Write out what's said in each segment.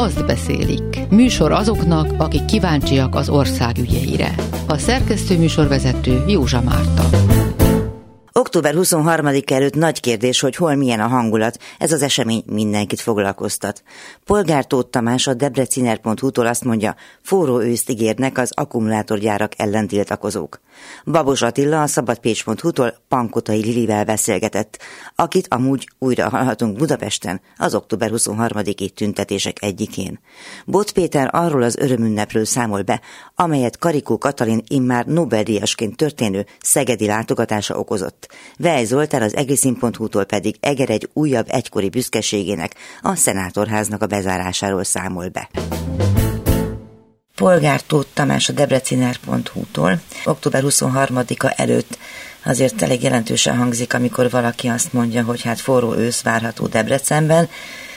azt beszélik. Műsor azoknak, akik kíváncsiak az ország ügyeire. A szerkesztő műsorvezető Józsa Márta. Október 23 előtt nagy kérdés, hogy hol milyen a hangulat. Ez az esemény mindenkit foglalkoztat. Polgár Tóth Tamás a debreciner.hu-tól azt mondja, forró őszt ígérnek az akkumulátorgyárak ellen tiltakozók. Babos Attila a szabadpécs.hu-tól Pankotai Lilivel beszélgetett, akit amúgy újra hallhatunk Budapesten az október 23-i tüntetések egyikén. Bot Péter arról az örömünnepről számol be, amelyet Karikó Katalin immár Nobel-díjasként történő szegedi látogatása okozott. Vej Zoltán az egriszin.hu-tól pedig Eger egy újabb egykori büszkeségének, a szenátorháznak a bezárásáról számol be. Polgár Tóth Tamás a debreciner.hu-tól. Október 23-a előtt azért elég jelentősen hangzik, amikor valaki azt mondja, hogy hát forró ősz várható Debrecenben.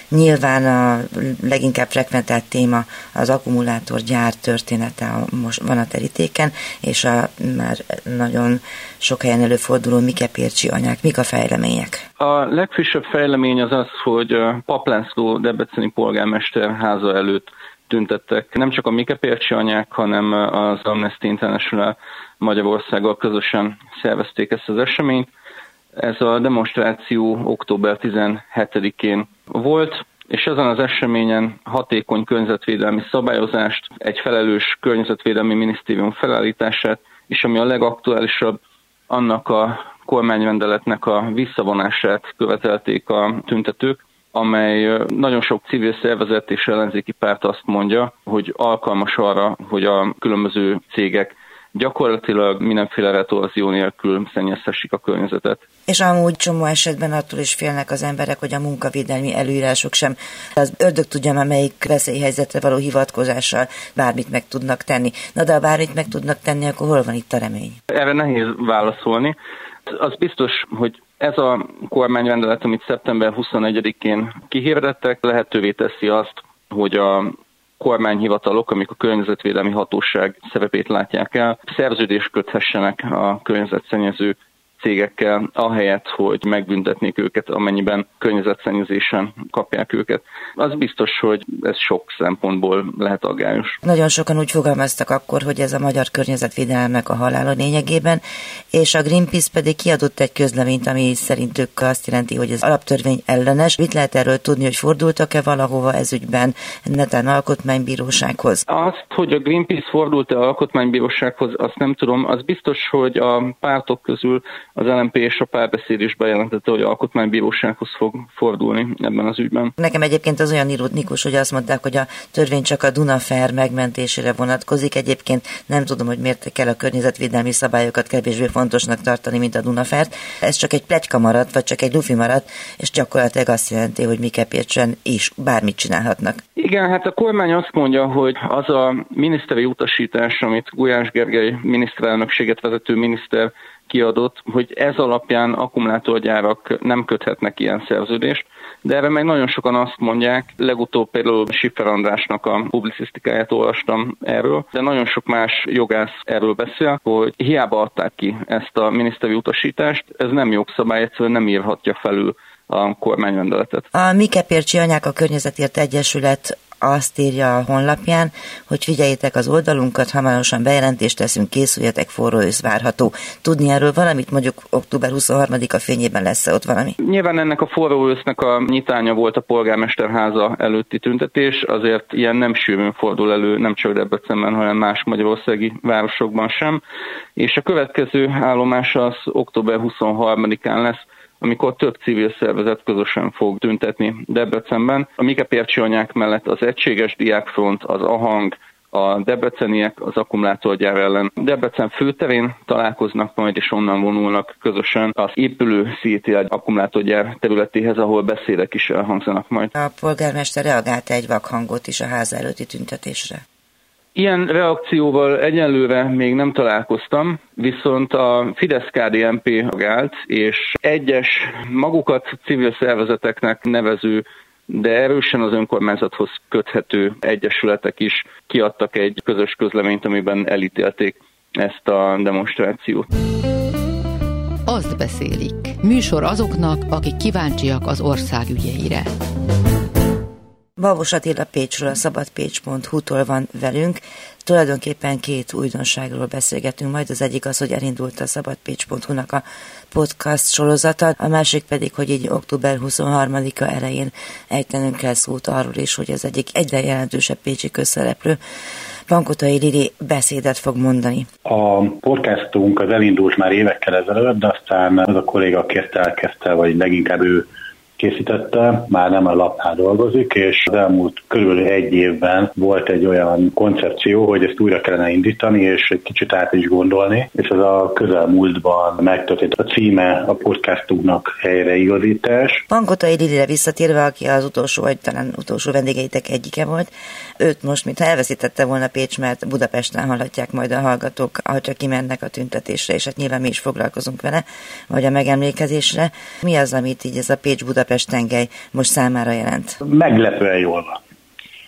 Nyilván a leginkább frekventált téma az akkumulátorgyár története most van a terítéken, és a már nagyon sok helyen előforduló Mike Pércsi anyák. Mik a fejlemények? A legfrissebb fejlemény az az, hogy Paplánszló Debreceni polgármester háza előtt tüntettek. Nem csak a Mike Pércsi anyák, hanem az Amnesty International Magyarországgal közösen szervezték ezt az eseményt. Ez a demonstráció október 17-én volt, és ezen az eseményen hatékony környezetvédelmi szabályozást, egy felelős környezetvédelmi minisztérium felállítását, és ami a legaktuálisabb, annak a kormányrendeletnek a visszavonását követelték a tüntetők, amely nagyon sok civil szervezet és ellenzéki párt azt mondja, hogy alkalmas arra, hogy a különböző cégek gyakorlatilag mindenféle retorzió nélkül szennyezhessék a környezetet. És amúgy csomó esetben attól is félnek az emberek, hogy a munkavédelmi előírások sem az ördög tudja már melyik veszélyhelyzetre való hivatkozással bármit meg tudnak tenni. Na de ha bármit meg tudnak tenni, akkor hol van itt a remény? Erre nehéz válaszolni. Az biztos, hogy ez a kormányrendelet, amit szeptember 21-én kihirdettek, lehetővé teszi azt, hogy a kormányhivatalok, amik a környezetvédelmi hatóság szerepét látják el, szerződést köthessenek a környezetszennyező cégekkel, ahelyett, hogy megbüntetnék őket, amennyiben környezetszennyezésen kapják őket. Az biztos, hogy ez sok szempontból lehet aggályos. Nagyon sokan úgy fogalmaztak akkor, hogy ez a magyar környezetvédelmek a halál a lényegében, és a Greenpeace pedig kiadott egy közleményt, ami szerintük azt jelenti, hogy ez alaptörvény ellenes. Mit lehet erről tudni, hogy fordultak-e valahova ezügyben netán alkotmánybírósághoz? Azt, hogy a Greenpeace fordult-e alkotmánybírósághoz, azt nem tudom. Az biztos, hogy a pártok közül az LNP és a párbeszéd is bejelentette, hogy alkotmánybírósághoz fog fordulni ebben az ügyben. Nekem egyébként az olyan ironikus, hogy azt mondták, hogy a törvény csak a Dunafer megmentésére vonatkozik. Egyébként nem tudom, hogy miért kell a környezetvédelmi szabályokat kevésbé fontosnak tartani, mint a Dunafert. Ez csak egy plegyka maradt, vagy csak egy lufi maradt, és gyakorlatilag azt jelenti, hogy Mike Pécsen is bármit csinálhatnak. Igen, hát a kormány azt mondja, hogy az a miniszteri utasítás, amit Gulyás Gergely miniszterelnökséget vezető miniszter kiadott, hogy ez alapján akkumulátorgyárak nem köthetnek ilyen szerződést, de erre meg nagyon sokan azt mondják, legutóbb például Siffer Andrásnak a publicisztikáját olvastam erről, de nagyon sok más jogász erről beszél, hogy hiába adták ki ezt a miniszteri utasítást, ez nem jogszabály, egyszerűen nem írhatja felül a kormányrendeletet. A Mike Pércsi Anyák a Környezetért Egyesület azt írja a honlapján, hogy figyeljétek az oldalunkat, hamarosan bejelentést teszünk, készüljetek, forró ősz várható. Tudni erről valamit, mondjuk október 23-a fényében lesz-e ott valami? Nyilván ennek a forró ősznek a nyitánya volt a polgármesterháza előtti tüntetés, azért ilyen nem sűrűn fordul elő, nem csak Debrecenben, hanem más magyarországi városokban sem. És a következő állomás az október 23-án lesz, amikor több civil szervezet közösen fog tüntetni Debrecenben. A Mike anyák mellett az Egységes Diákfront, az AHANG, a debreceniek az akkumulátorgyár ellen Debrecen főterén találkoznak majd, és onnan vonulnak közösen az épülő City akkumulátorgyár területéhez, ahol beszédek is elhangzanak majd. A polgármester reagált egy vakhangot is a ház előtti tüntetésre. Ilyen reakcióval egyelőre még nem találkoztam, viszont a Fidesz-KDNP reagált, és egyes magukat civil szervezeteknek nevező de erősen az önkormányzathoz köthető egyesületek is kiadtak egy közös közleményt, amiben elítélték ezt a demonstrációt. Azt beszélik. Műsor azoknak, akik kíváncsiak az ország ügyeire. Babos Attila Pécsről, a szabadpécs.hu-tól van velünk. Tulajdonképpen két újdonságról beszélgetünk, majd az egyik az, hogy elindult a szabadpécs.hu-nak a podcast sorozata, a másik pedig, hogy így október 23-a elején ejtenünk kell szót arról is, hogy az egyik egyre jelentősebb pécsi közszereplő Pankotai Lili beszédet fog mondani. A podcastunk az elindult már évekkel ezelőtt, de aztán az a kolléga kérte elkezdte, vagy leginkább ő készítette, már nem a lapnál dolgozik, és az elmúlt körülbelül egy évben volt egy olyan koncepció, hogy ezt újra kellene indítani, és egy kicsit át is gondolni, és ez a közelmúltban megtörtént. A címe a podcastunknak helyreigazítás. Pankotai Lilire visszatérve, aki az utolsó, vagy talán utolsó vendégeitek egyike volt, őt most, mintha elveszítette volna Pécs, mert Budapesten hallhatják majd a hallgatók, ahogy csak kimennek a tüntetésre, és hát nyilván mi is foglalkozunk vele, vagy a megemlékezésre. Mi az, amit így ez a Pécs-Budapest Budapest tengely most számára jelent? Meglepően jól van.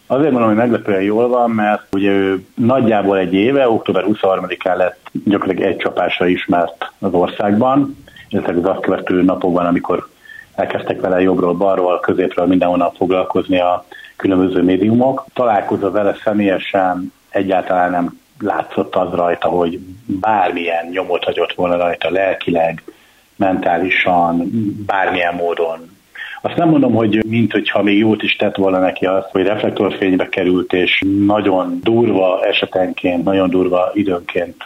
Azért mondom, hogy meglepően jól van, mert ugye ő nagyjából egy éve, október 23-án lett gyakorlatilag egy csapásra ismert az országban, illetve az azt követő napokban, amikor elkezdtek vele jobbról, balról, középről mindenhonnan foglalkozni a különböző médiumok. Találkozva vele személyesen egyáltalán nem látszott az rajta, hogy bármilyen nyomot hagyott volna rajta lelkileg, mentálisan, bármilyen módon azt nem mondom, hogy mint hogyha még jót is tett volna neki azt, hogy reflektorfénybe került, és nagyon durva esetenként, nagyon durva időnként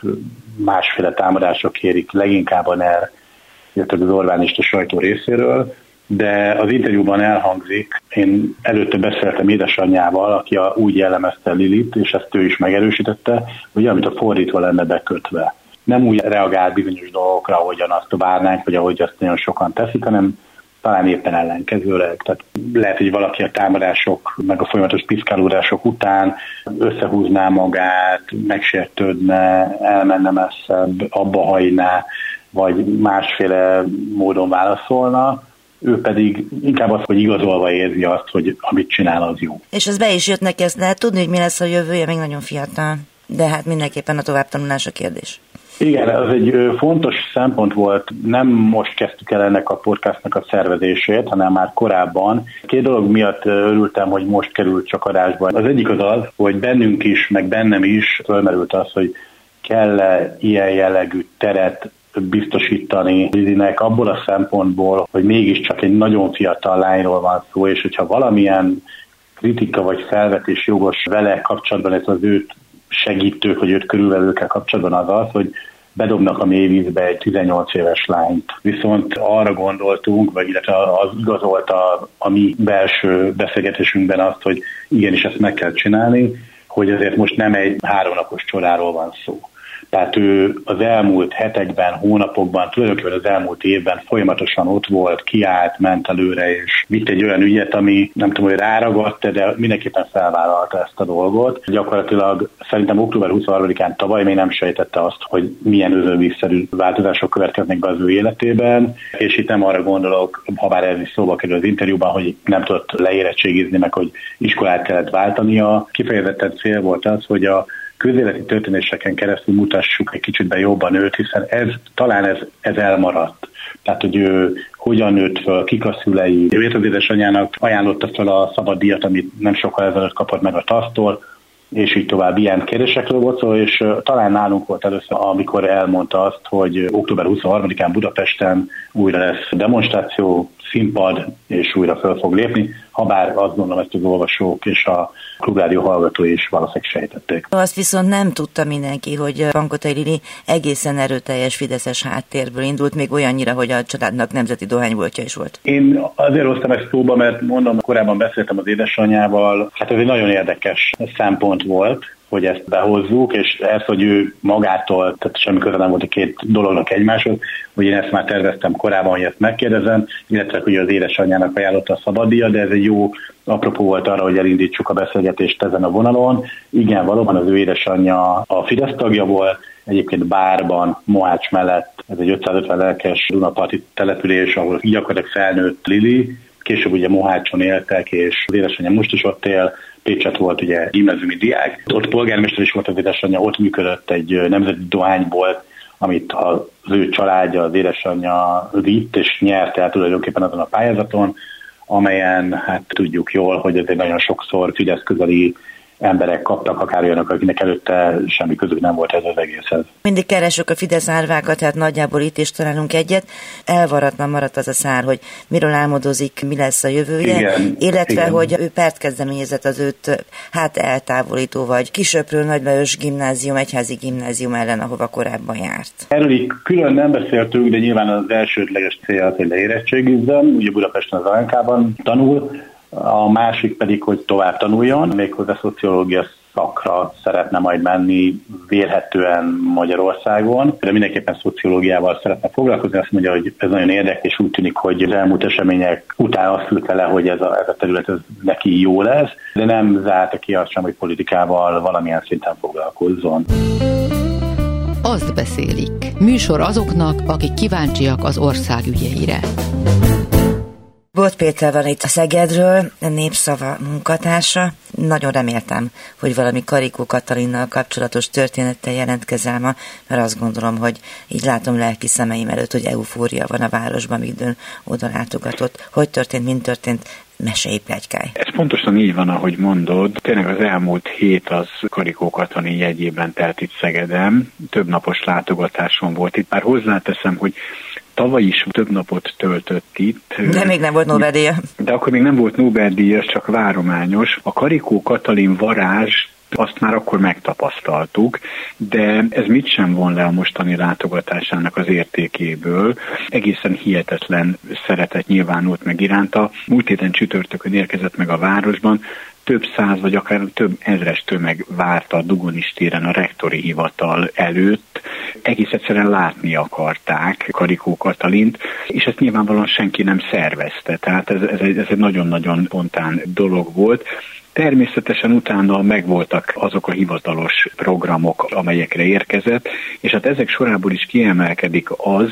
másféle támadások kérik leginkább a NER, illetve az Orbánista sajtó részéről, de az interjúban elhangzik, én előtte beszéltem édesanyjával, aki a, úgy jellemezte Lilit, és ezt ő is megerősítette, hogy amit a fordítva lenne bekötve. Nem úgy reagál bizonyos dolgokra, ahogyan azt várnánk, vagy ahogy azt nagyon sokan teszik, hanem talán éppen ellenkezőleg. Tehát lehet, hogy valaki a támadások, meg a folyamatos piszkálódások után összehúzná magát, megsértődne, elmenne messzebb, abba hagyná, vagy másféle módon válaszolna, ő pedig inkább az, hogy igazolva érzi azt, hogy amit csinál, az jó. És az be is jött neki, ezt lehet tudni, hogy mi lesz a jövője, még nagyon fiatal. De hát mindenképpen a továbbtanulás a kérdés. Igen, ez egy fontos szempont volt. Nem most kezdtük el ennek a podcastnak a szervezését, hanem már korábban. Két dolog miatt örültem, hogy most került csak adásba. Az egyik az az, hogy bennünk is, meg bennem is fölmerült az, hogy kell-e ilyen jellegű teret biztosítani Lizinek abból a szempontból, hogy mégiscsak egy nagyon fiatal lányról van szó, és hogyha valamilyen kritika vagy felvetés jogos vele kapcsolatban, ez az őt segítők, hogy őt körülvelőkkel kapcsolatban az az, hogy bedobnak a mélyvízbe egy 18 éves lányt. Viszont arra gondoltunk, vagy illetve az igazolta a mi belső beszélgetésünkben azt, hogy igenis ezt meg kell csinálni, hogy azért most nem egy háromnapos csodáról van szó. Tehát ő az elmúlt hetekben, hónapokban, tulajdonképpen az elmúlt évben folyamatosan ott volt, kiállt, ment előre, és vitt egy olyan ügyet, ami nem tudom, hogy ráragadt, de mindenképpen felvállalta ezt a dolgot. Gyakorlatilag szerintem október 23-án tavaly még nem sejtette azt, hogy milyen özönvízszerű változások következnek be az ő életében, és itt nem arra gondolok, ha bár ez is szóba kerül az interjúban, hogy nem tudott leérettségizni, meg hogy iskolát kellett váltania. Kifejezetten cél volt az, hogy a közéleti történéseken keresztül mutassuk egy kicsit be jobban őt, hiszen ez, talán ez, ez elmaradt. Tehát, hogy ő hogyan nőtt föl, kik a szülei. Ő az édesanyjának ajánlotta fel a szabad díjat, amit nem sokkal ezelőtt kapott meg a tasztól, és így tovább ilyen kérdésekről volt szó, és talán nálunk volt először, amikor elmondta azt, hogy október 23-án Budapesten újra lesz demonstráció, színpad, és újra föl fog lépni, ha bár azt gondolom, ezt az olvasók és a klubrádió hallgatói is valószínűleg sejtették. Azt viszont nem tudta mindenki, hogy Pankotai Lili egészen erőteljes fideszes háttérből indult, még olyannyira, hogy a családnak nemzeti dohányboltja is volt. Én azért hoztam ezt szóba, mert mondom, korábban beszéltem az édesanyjával, hát ez egy nagyon érdekes szempont volt, hogy ezt behozzuk, és ez, hogy ő magától, tehát semmi köze nem volt a két dolognak egymáshoz, hogy én ezt már terveztem korábban, hogy ezt megkérdezem, illetve hogy az édesanyjának ajánlotta a szabaddia, de ez egy jó apropó volt arra, hogy elindítsuk a beszélgetést ezen a vonalon. Igen, valóban az ő édesanyja a Fidesz tagja volt, egyébként bárban, Mohács mellett, ez egy 550 lelkes Dunaparti település, ahol gyakorlatilag felnőtt Lili, később ugye Mohácson éltek, és az édesanyja most is ott él, Pécset volt ugye gimnáziumi diák, ott polgármester is volt az édesanyja, ott működött egy nemzeti dohánybolt, amit az ő családja, az édesanyja vitt és nyert el tulajdonképpen azon a pályázaton. amelyen hát tudjuk jól, hogy ez egy nagyon sokszor Fidesz közeli emberek kaptak, akár olyanok, akinek előtte semmi közük nem volt ez az egészhez. Mindig keresünk a Fidesz árvákat, tehát nagyjából itt is találunk egyet. Elvaratlan maradt az a szár, hogy miről álmodozik, mi lesz a jövője, igen, illetve, igen. hogy ő pert kezdeményezett az őt hát eltávolító, vagy Kisöprő Nagylajos gimnázium, egyházi gimnázium ellen, ahova korábban járt. Erről így külön nem beszéltünk, de nyilván az elsődleges célja az, hogy leérettségizzen. Ugye Budapesten az Ankában tanul, a másik pedig, hogy tovább tanuljon, méghozzá szociológia szakra szeretne majd menni vélhetően Magyarországon, de mindenképpen szociológiával szeretne foglalkozni. Azt mondja, hogy ez nagyon érdekes, és úgy tűnik, hogy az elmúlt események után azt ült le, hogy ez a, ez a terület ez neki jó lesz, de nem zárta ki azt sem, hogy politikával valamilyen szinten foglalkozzon. Azt beszélik. Műsor azoknak, akik kíváncsiak az ország ügyeire. Bolt Péter van itt a Szegedről, a Népszava munkatársa. Nagyon reméltem, hogy valami Karikó Katalinnal kapcsolatos történettel jelentkezel ma, mert azt gondolom, hogy így látom lelki szemeim előtt, hogy eufória van a városban, ön oda látogatott. Hogy történt, mint történt, mesélj plegykáj. Ez pontosan így van, ahogy mondod. Tényleg az elmúlt hét az Karikó Katalin jegyében telt itt Szegedem. Több napos látogatáson volt itt. Már hozzáteszem, hogy tavaly is több napot töltött itt. De még nem volt Nobel-díja. De akkor még nem volt Nobel-díjas, csak várományos. A Karikó Katalin varázs azt már akkor megtapasztaltuk, de ez mit sem von le a mostani látogatásának az értékéből. Egészen hihetetlen szeretet nyilvánult meg iránta. Múlt héten csütörtökön érkezett meg a városban, több száz vagy akár több ezres tömeg várta a Dugonis téren a rektori hivatal előtt. Egész egyszerűen látni akarták Karikó Katalint, és ezt nyilvánvalóan senki nem szervezte. Tehát ez, ez, egy, ez egy nagyon-nagyon spontán dolog volt. Természetesen utána megvoltak azok a hivatalos programok, amelyekre érkezett, és hát ezek sorából is kiemelkedik az,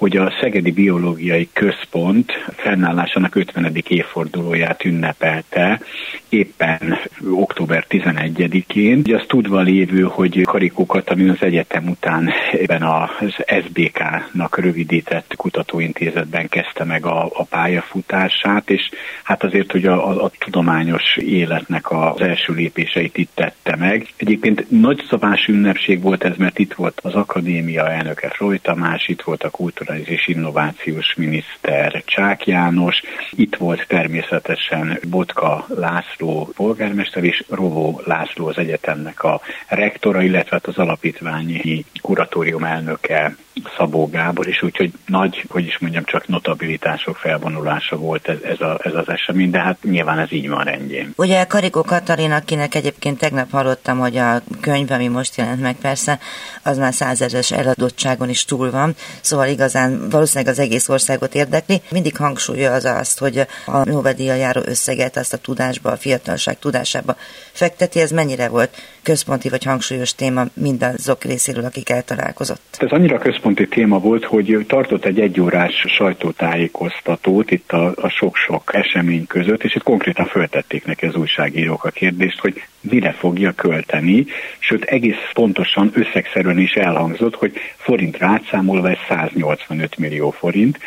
hogy a Szegedi Biológiai Központ fennállásának 50. évfordulóját ünnepelte éppen október 11-én. Ugye az tudva lévő, hogy Karikó Katalin az egyetem után ebben az SBK-nak rövidített kutatóintézetben kezdte meg a, a pályafutását, és hát azért, hogy a, a, a tudományos életnek az első lépéseit itt tette meg. Egyébként nagy szabás ünnepség volt ez, mert itt volt az akadémia elnöke Freud Tamás, itt volt a kultúra kulturális és innovációs miniszter Csák János, itt volt természetesen Botka László polgármester és Rovó László az egyetemnek a rektora, illetve hát az alapítványi kuratórium elnöke Szabó Gábor, és úgyhogy nagy, hogy is mondjam, csak notabilitások felvonulása volt ez, ez, a, ez az esemény, de hát nyilván ez így van rendjén. Ugye Karikó Katalin, akinek egyébként tegnap hallottam, hogy a könyv, ami most jelent meg persze, az már százezres eladottságon is túl van, szóval igazán valószínűleg az egész országot érdekli. Mindig hangsúlya az azt, hogy a Nobel-díjjal járó összeget azt a tudásba, a fiatalság tudásába fekteti. Ez mennyire volt központi vagy hangsúlyos téma mindazok részéről, akik eltalálkozott? Ez annyira központi téma volt, hogy tartott egy egyórás sajtótájékoztatót itt a, a sok-sok esemény között, és itt konkrétan föltették neki az újságírók a kérdést, hogy mire fogja költeni, sőt egész pontosan összegszerűen is elhangzott, hogy forint átszámolva ez 185 millió forint,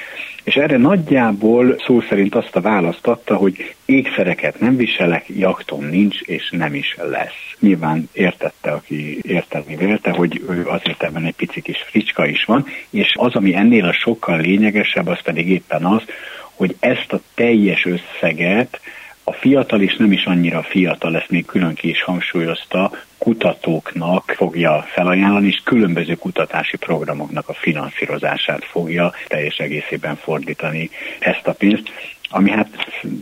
és erre nagyjából szó szerint azt a választ adta, hogy ékszereket nem viselek, jaktom nincs, és nem is lesz. Nyilván értette, aki értelmi vélte, hogy ő azért ebben egy pici kis fricska is van, és az, ami ennél a sokkal lényegesebb, az pedig éppen az, hogy ezt a teljes összeget a fiatal és nem is annyira fiatal, ezt még külön ki is hangsúlyozta, kutatóknak fogja felajánlani, és különböző kutatási programoknak a finanszírozását fogja teljes egészében fordítani ezt a pénzt ami hát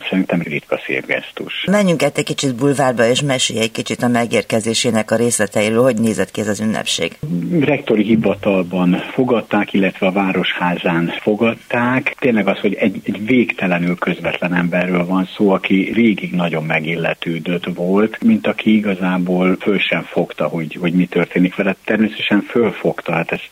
szerintem ritka szép gesztus. Menjünk egy kicsit bulvárba, és mesélj egy kicsit a megérkezésének a részleteiről, hogy nézett ki ez az ünnepség. Rektori hivatalban fogadták, illetve a Városházán fogadták. Tényleg az, hogy egy, egy végtelenül közvetlen emberről van szó, aki végig nagyon megilletődött volt, mint aki igazából föl sem fogta, hogy, hogy mi történik vele. Természetesen fölfogta, hát ezt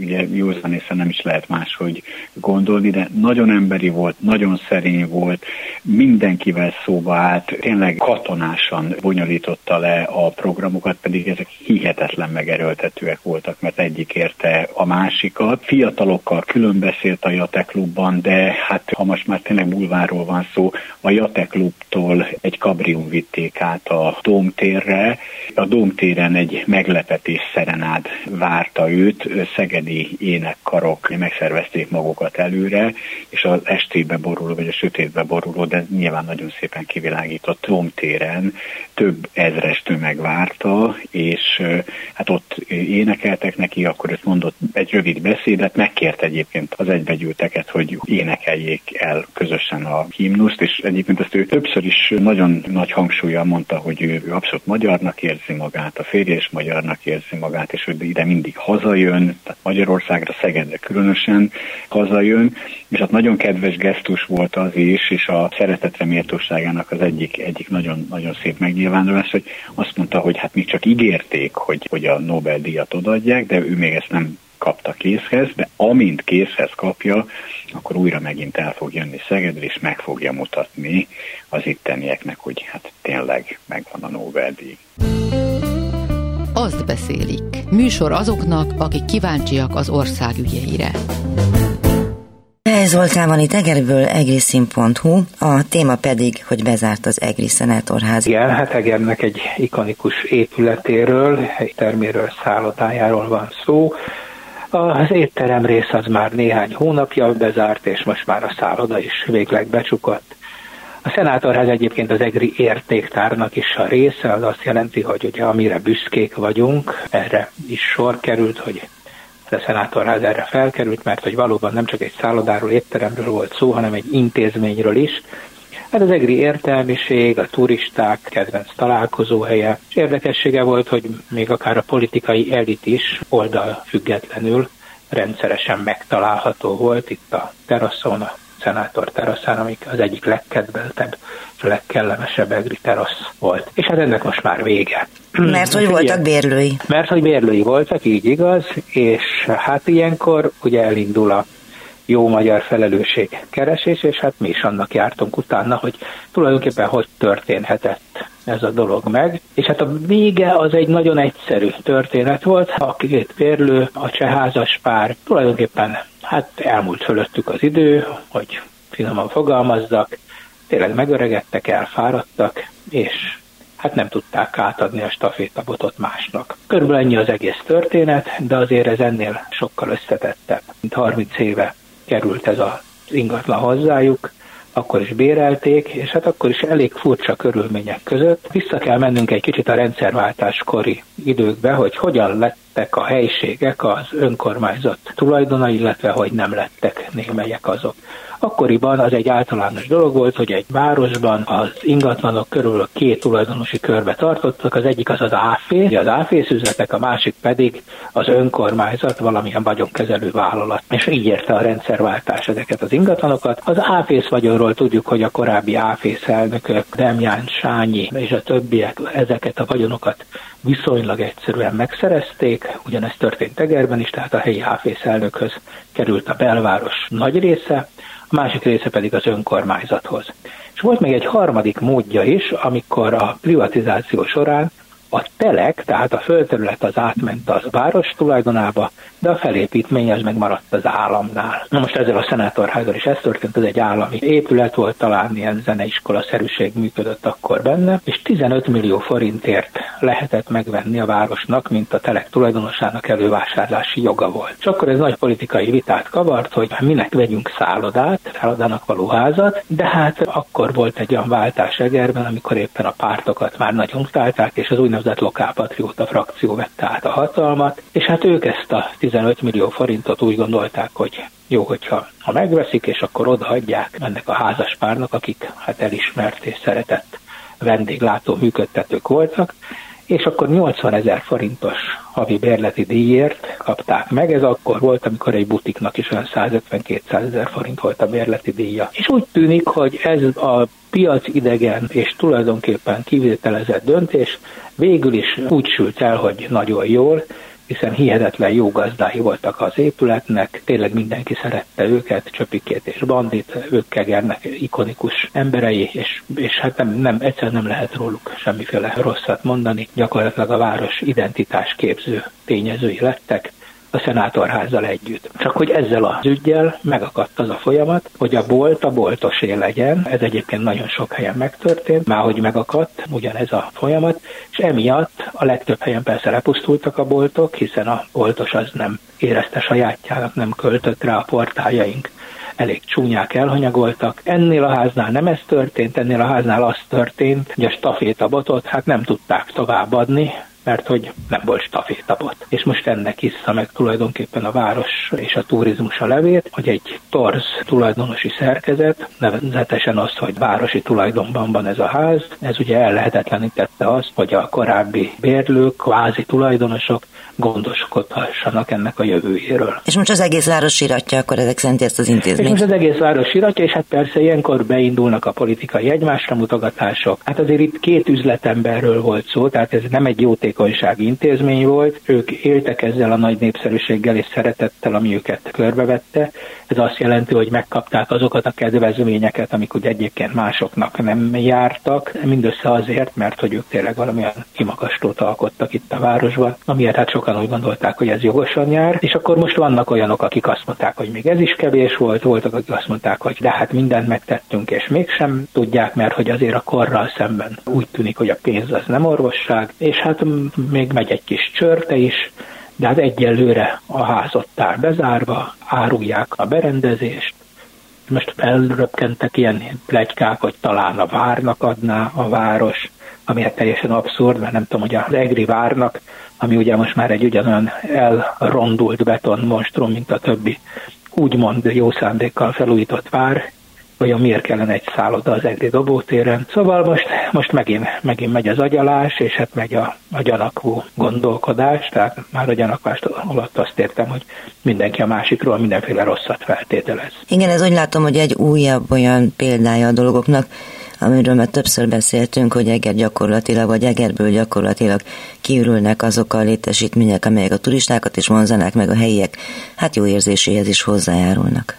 ugye józan nem is lehet máshogy gondolni, de nagyon emberi volt, nagyon szerint szerény volt, mindenkivel szóba állt, tényleg katonásan bonyolította le a programokat, pedig ezek hihetetlen megerőltetőek voltak, mert egyik érte a másikat. Fiatalokkal külön beszélt a Jate klubban, de hát ha most már tényleg bulváról van szó, a Jate klubtól egy kabrium vitték át a Dómtérre. A Dómtéren egy meglepetés szerenád várta őt, szegedi énekkarok megszervezték magukat előre, és az estébe boruló, vagy sötétbe boruló, de nyilván nagyon szépen kivilágított Dómtéren több ezres tömeg várta, és hát ott énekeltek neki, akkor őt mondott egy rövid beszédet, megkért egyébként az egybegyűlteket, hogy énekeljék el közösen a himnuszt, és egyébként ezt ő többször is nagyon nagy hangsúlyjal mondta, hogy ő abszolút magyarnak érzi magát, a férje is magyarnak érzi magát, és hogy ide mindig hazajön, tehát Magyarországra, Szegedre különösen hazajön, és hát nagyon kedves gesztus volt az is, és a szeretetre méltóságának az egyik, egyik nagyon, nagyon szép megnyilvánulás, hogy azt mondta, hogy hát még csak ígérték, hogy, hogy a Nobel-díjat odaadják, de ő még ezt nem kapta készhez, de amint készhez kapja, akkor újra megint el fog jönni Szegedre, és meg fogja mutatni az ittenieknek, hogy hát tényleg megvan a Nobel-díj. Azt beszélik. Műsor azoknak, akik kíváncsiak az ország ügyeire. Hely Zoltán van itt Egerből, egriszin.hu, a téma pedig, hogy bezárt az Egri Szenátorház. Igen, hát Egernek egy ikonikus épületéről, egy terméről, szállodájáról van szó. Az étterem rész az már néhány hónapja bezárt, és most már a szálloda is végleg becsukott. A szenátorház egyébként az EGRI értéktárnak is a része, az azt jelenti, hogy ugye amire büszkék vagyunk, erre is sor került, hogy a szenátorház erre felkerült, mert hogy valóban nem csak egy szállodáról, étteremről volt szó, hanem egy intézményről is. Hát az egri értelmiség, a turisták kedvenc találkozóhelye, és érdekessége volt, hogy még akár a politikai elit is oldal függetlenül rendszeresen megtalálható volt itt a teraszon, a szenátor teraszán, amik az egyik legkedveltebb és legkellemesebb egri terasz volt. És hát ennek most már vége. Mert hogy voltak bérlői. Mert hogy bérlői voltak, így igaz, és hát ilyenkor ugye elindul a jó magyar felelősség keresés, és hát mi is annak jártunk utána, hogy tulajdonképpen hogy történhetett ez a dolog meg. És hát a vége az egy nagyon egyszerű történet volt. A két férlő, a cseházas pár tulajdonképpen hát elmúlt fölöttük az idő, hogy finoman fogalmazzak, tényleg megöregedtek, elfáradtak, és hát nem tudták átadni a stafétabotot másnak. Körülbelül ennyi az egész történet, de azért ez ennél sokkal összetettebb. Mint 30 éve került ez az ingatlan hozzájuk, akkor is bérelték, és hát akkor is elég furcsa körülmények között. Vissza kell mennünk egy kicsit a rendszerváltáskori időkbe, hogy hogyan lettek a helységek az önkormányzat tulajdona, illetve hogy nem lettek némelyek azok. Akkoriban az egy általános dolog volt, hogy egy városban az ingatlanok körül a két tulajdonosi körbe tartottak, az egyik az az áfé, az áfész üzletek, a másik pedig az önkormányzat, valamilyen vagyonkezelő vállalat. És így érte a rendszerváltás ezeket az ingatlanokat. Az áfész vagyonról tudjuk, hogy a korábbi áfész elnökök, Demján, Sányi és a többiek ezeket a vagyonokat viszonylag egyszerűen megszerezték, ugyanezt történt Egerben is, tehát a helyi áfész elnökhöz került a belváros nagy része, másik része pedig az önkormányzathoz. És volt még egy harmadik módja is, amikor a privatizáció során a telek, tehát a földterület az átment az város tulajdonába, de a felépítmény az megmaradt az államnál. Na most ezzel a szenátorházzal is ez történt, ez egy állami épület volt, talán ilyen zeneiskola szerűség működött akkor benne, és 15 millió forintért lehetett megvenni a városnak, mint a telek tulajdonosának elővásárlási joga volt. És akkor ez nagy politikai vitát kavart, hogy minek vegyünk szállodát, szállodának való házat, de hát akkor volt egy olyan váltás Egerben, amikor éppen a pártokat már nagyon utálták, és az úgynevezett lokálpatrióta frakció vette át a hatalmat, és hát ők ezt a 15 millió forintot úgy gondolták, hogy jó, hogyha ha megveszik, és akkor odaadják ennek a házaspárnak, akik hát elismert és szeretett vendéglátó működtetők voltak, és akkor 80 ezer forintos havi bérleti díjért kapták meg. Ez akkor volt, amikor egy butiknak is olyan 150-200 ezer forint volt a bérleti díja. És úgy tűnik, hogy ez a piac idegen és tulajdonképpen kivételezett döntés végül is úgy sült el, hogy nagyon jól, hiszen hihetetlen jó gazdái voltak az épületnek, tényleg mindenki szerette őket, Csöpikét és Bandit, ők Kegernek ikonikus emberei, és, és hát nem, nem, egyszer nem lehet róluk semmiféle rosszat mondani, gyakorlatilag a város identitás képző tényezői lettek, a szenátorházzal együtt. Csak hogy ezzel az ügyjel megakadt az a folyamat, hogy a bolt a boltosé legyen. Ez egyébként nagyon sok helyen megtörtént, már hogy megakadt ugyanez a folyamat, és emiatt a legtöbb helyen persze lepusztultak a boltok, hiszen a boltos az nem érezte sajátjának, nem költött rá a portáljaink elég csúnyák elhanyagoltak. Ennél a háznál nem ez történt, ennél a háznál az történt, hogy a stafétabotot hát nem tudták továbbadni, mert hogy nem volt stafétabot. És most ennek iszza meg tulajdonképpen a város és a turizmus a levét, hogy egy torz tulajdonosi szerkezet, nevezetesen az, hogy városi tulajdonban van ez a ház, ez ugye ellehetetlenítette azt, hogy a korábbi bérlők, kvázi tulajdonosok gondoskodhassanak ennek a jövőjéről. És most az egész város síratja akkor ezek szerint ezt az intézményt? És most az egész város síratja, és hát persze ilyenkor beindulnak a politikai egymásra mutogatások. Hát azért itt két üzletemberről volt szó, tehát ez nem egy jótékonysági intézmény volt. Ők éltek ezzel a nagy népszerűséggel és szeretettel, ami őket körbevette. Ez azt jelenti, hogy megkapták azokat a kedvezményeket, amik ugye egyébként másoknak nem jártak, mindössze azért, mert hogy ők tényleg valamilyen kimakastót alkottak itt a városban, amiért hát sokan úgy gondolták, hogy ez jogosan jár, és akkor most vannak olyanok, akik azt mondták, hogy még ez is kevés volt, voltak, akik azt mondták, hogy de hát mindent megtettünk, és mégsem tudják, mert hogy azért a korral szemben úgy tűnik, hogy a pénz az nem orvosság, és hát még megy egy kis csörte is, de hát egyelőre a ház ott áll bezárva, árulják a berendezést, most felröpkentek ilyen plegykák, hogy talán a várnak adná a város, ami hát teljesen abszurd, mert nem tudom, hogy az Egri várnak, ami ugye most már egy ugyanolyan elrondult beton monstrum, mint a többi úgymond jó szándékkal felújított vár, vajon miért kellene egy szálloda az Egri dobótéren. Szóval most, most megint, megint megy az agyalás, és hát megy a, a gyanakvó gondolkodás, tehát már a gyanakvást alatt azt értem, hogy mindenki a másikról mindenféle rosszat feltételez. Igen, ez úgy látom, hogy egy újabb olyan példája a dolgoknak, amiről már többször beszéltünk, hogy Eger gyakorlatilag, vagy Egerből gyakorlatilag kiürülnek azok a létesítmények, amelyek a turistákat is vonzanák, meg a helyiek hát jó érzéséhez is hozzájárulnak.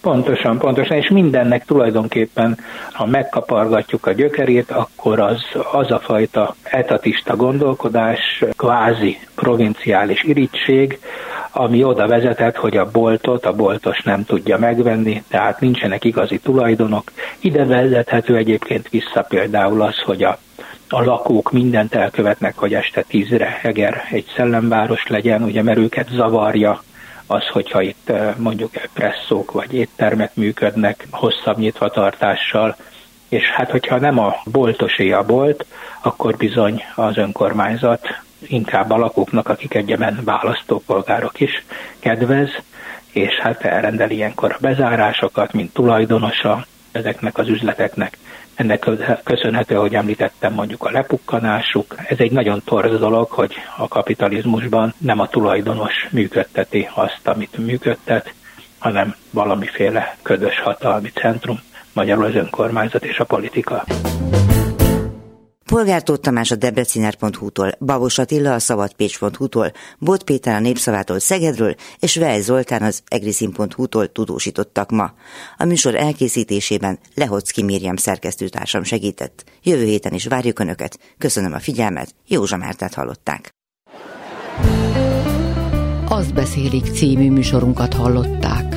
Pontosan, pontosan, és mindennek tulajdonképpen, ha megkapargatjuk a gyökerét, akkor az, az a fajta etatista gondolkodás, kvázi provinciális irítség, ami oda vezetett, hogy a boltot a boltos nem tudja megvenni, tehát nincsenek igazi tulajdonok. Ide vezethető egyébként vissza például az, hogy a a lakók mindent elkövetnek, hogy este tízre Eger egy szellemváros legyen, ugye, mert őket zavarja az, hogyha itt eh, mondjuk presszók vagy éttermek működnek hosszabb nyitvatartással, és hát hogyha nem a boltosé a bolt, akkor bizony az önkormányzat inkább a lakóknak, akik egyeben választópolgárok is kedvez, és hát elrendel ilyenkor a bezárásokat, mint tulajdonosa ezeknek az üzleteknek. Ennek köszönhető, hogy említettem mondjuk a lepukkanásuk. Ez egy nagyon torz dolog, hogy a kapitalizmusban nem a tulajdonos működteti azt, amit működtet, hanem valamiféle ködös hatalmi centrum, magyarul az önkormányzat és a politika. Polgár Tóth Tamás a debreciner.hu-tól, Babos Attila a szabadpécs.hu-tól, Bot Péter a Népszavától Szegedről, és Vej Zoltán az egriszin.hu-tól tudósítottak ma. A műsor elkészítésében Lehocki Mírjam szerkesztőtársam segített. Jövő héten is várjuk Önöket. Köszönöm a figyelmet, Józsa Mártát hallották. Azt beszélik című műsorunkat hallották.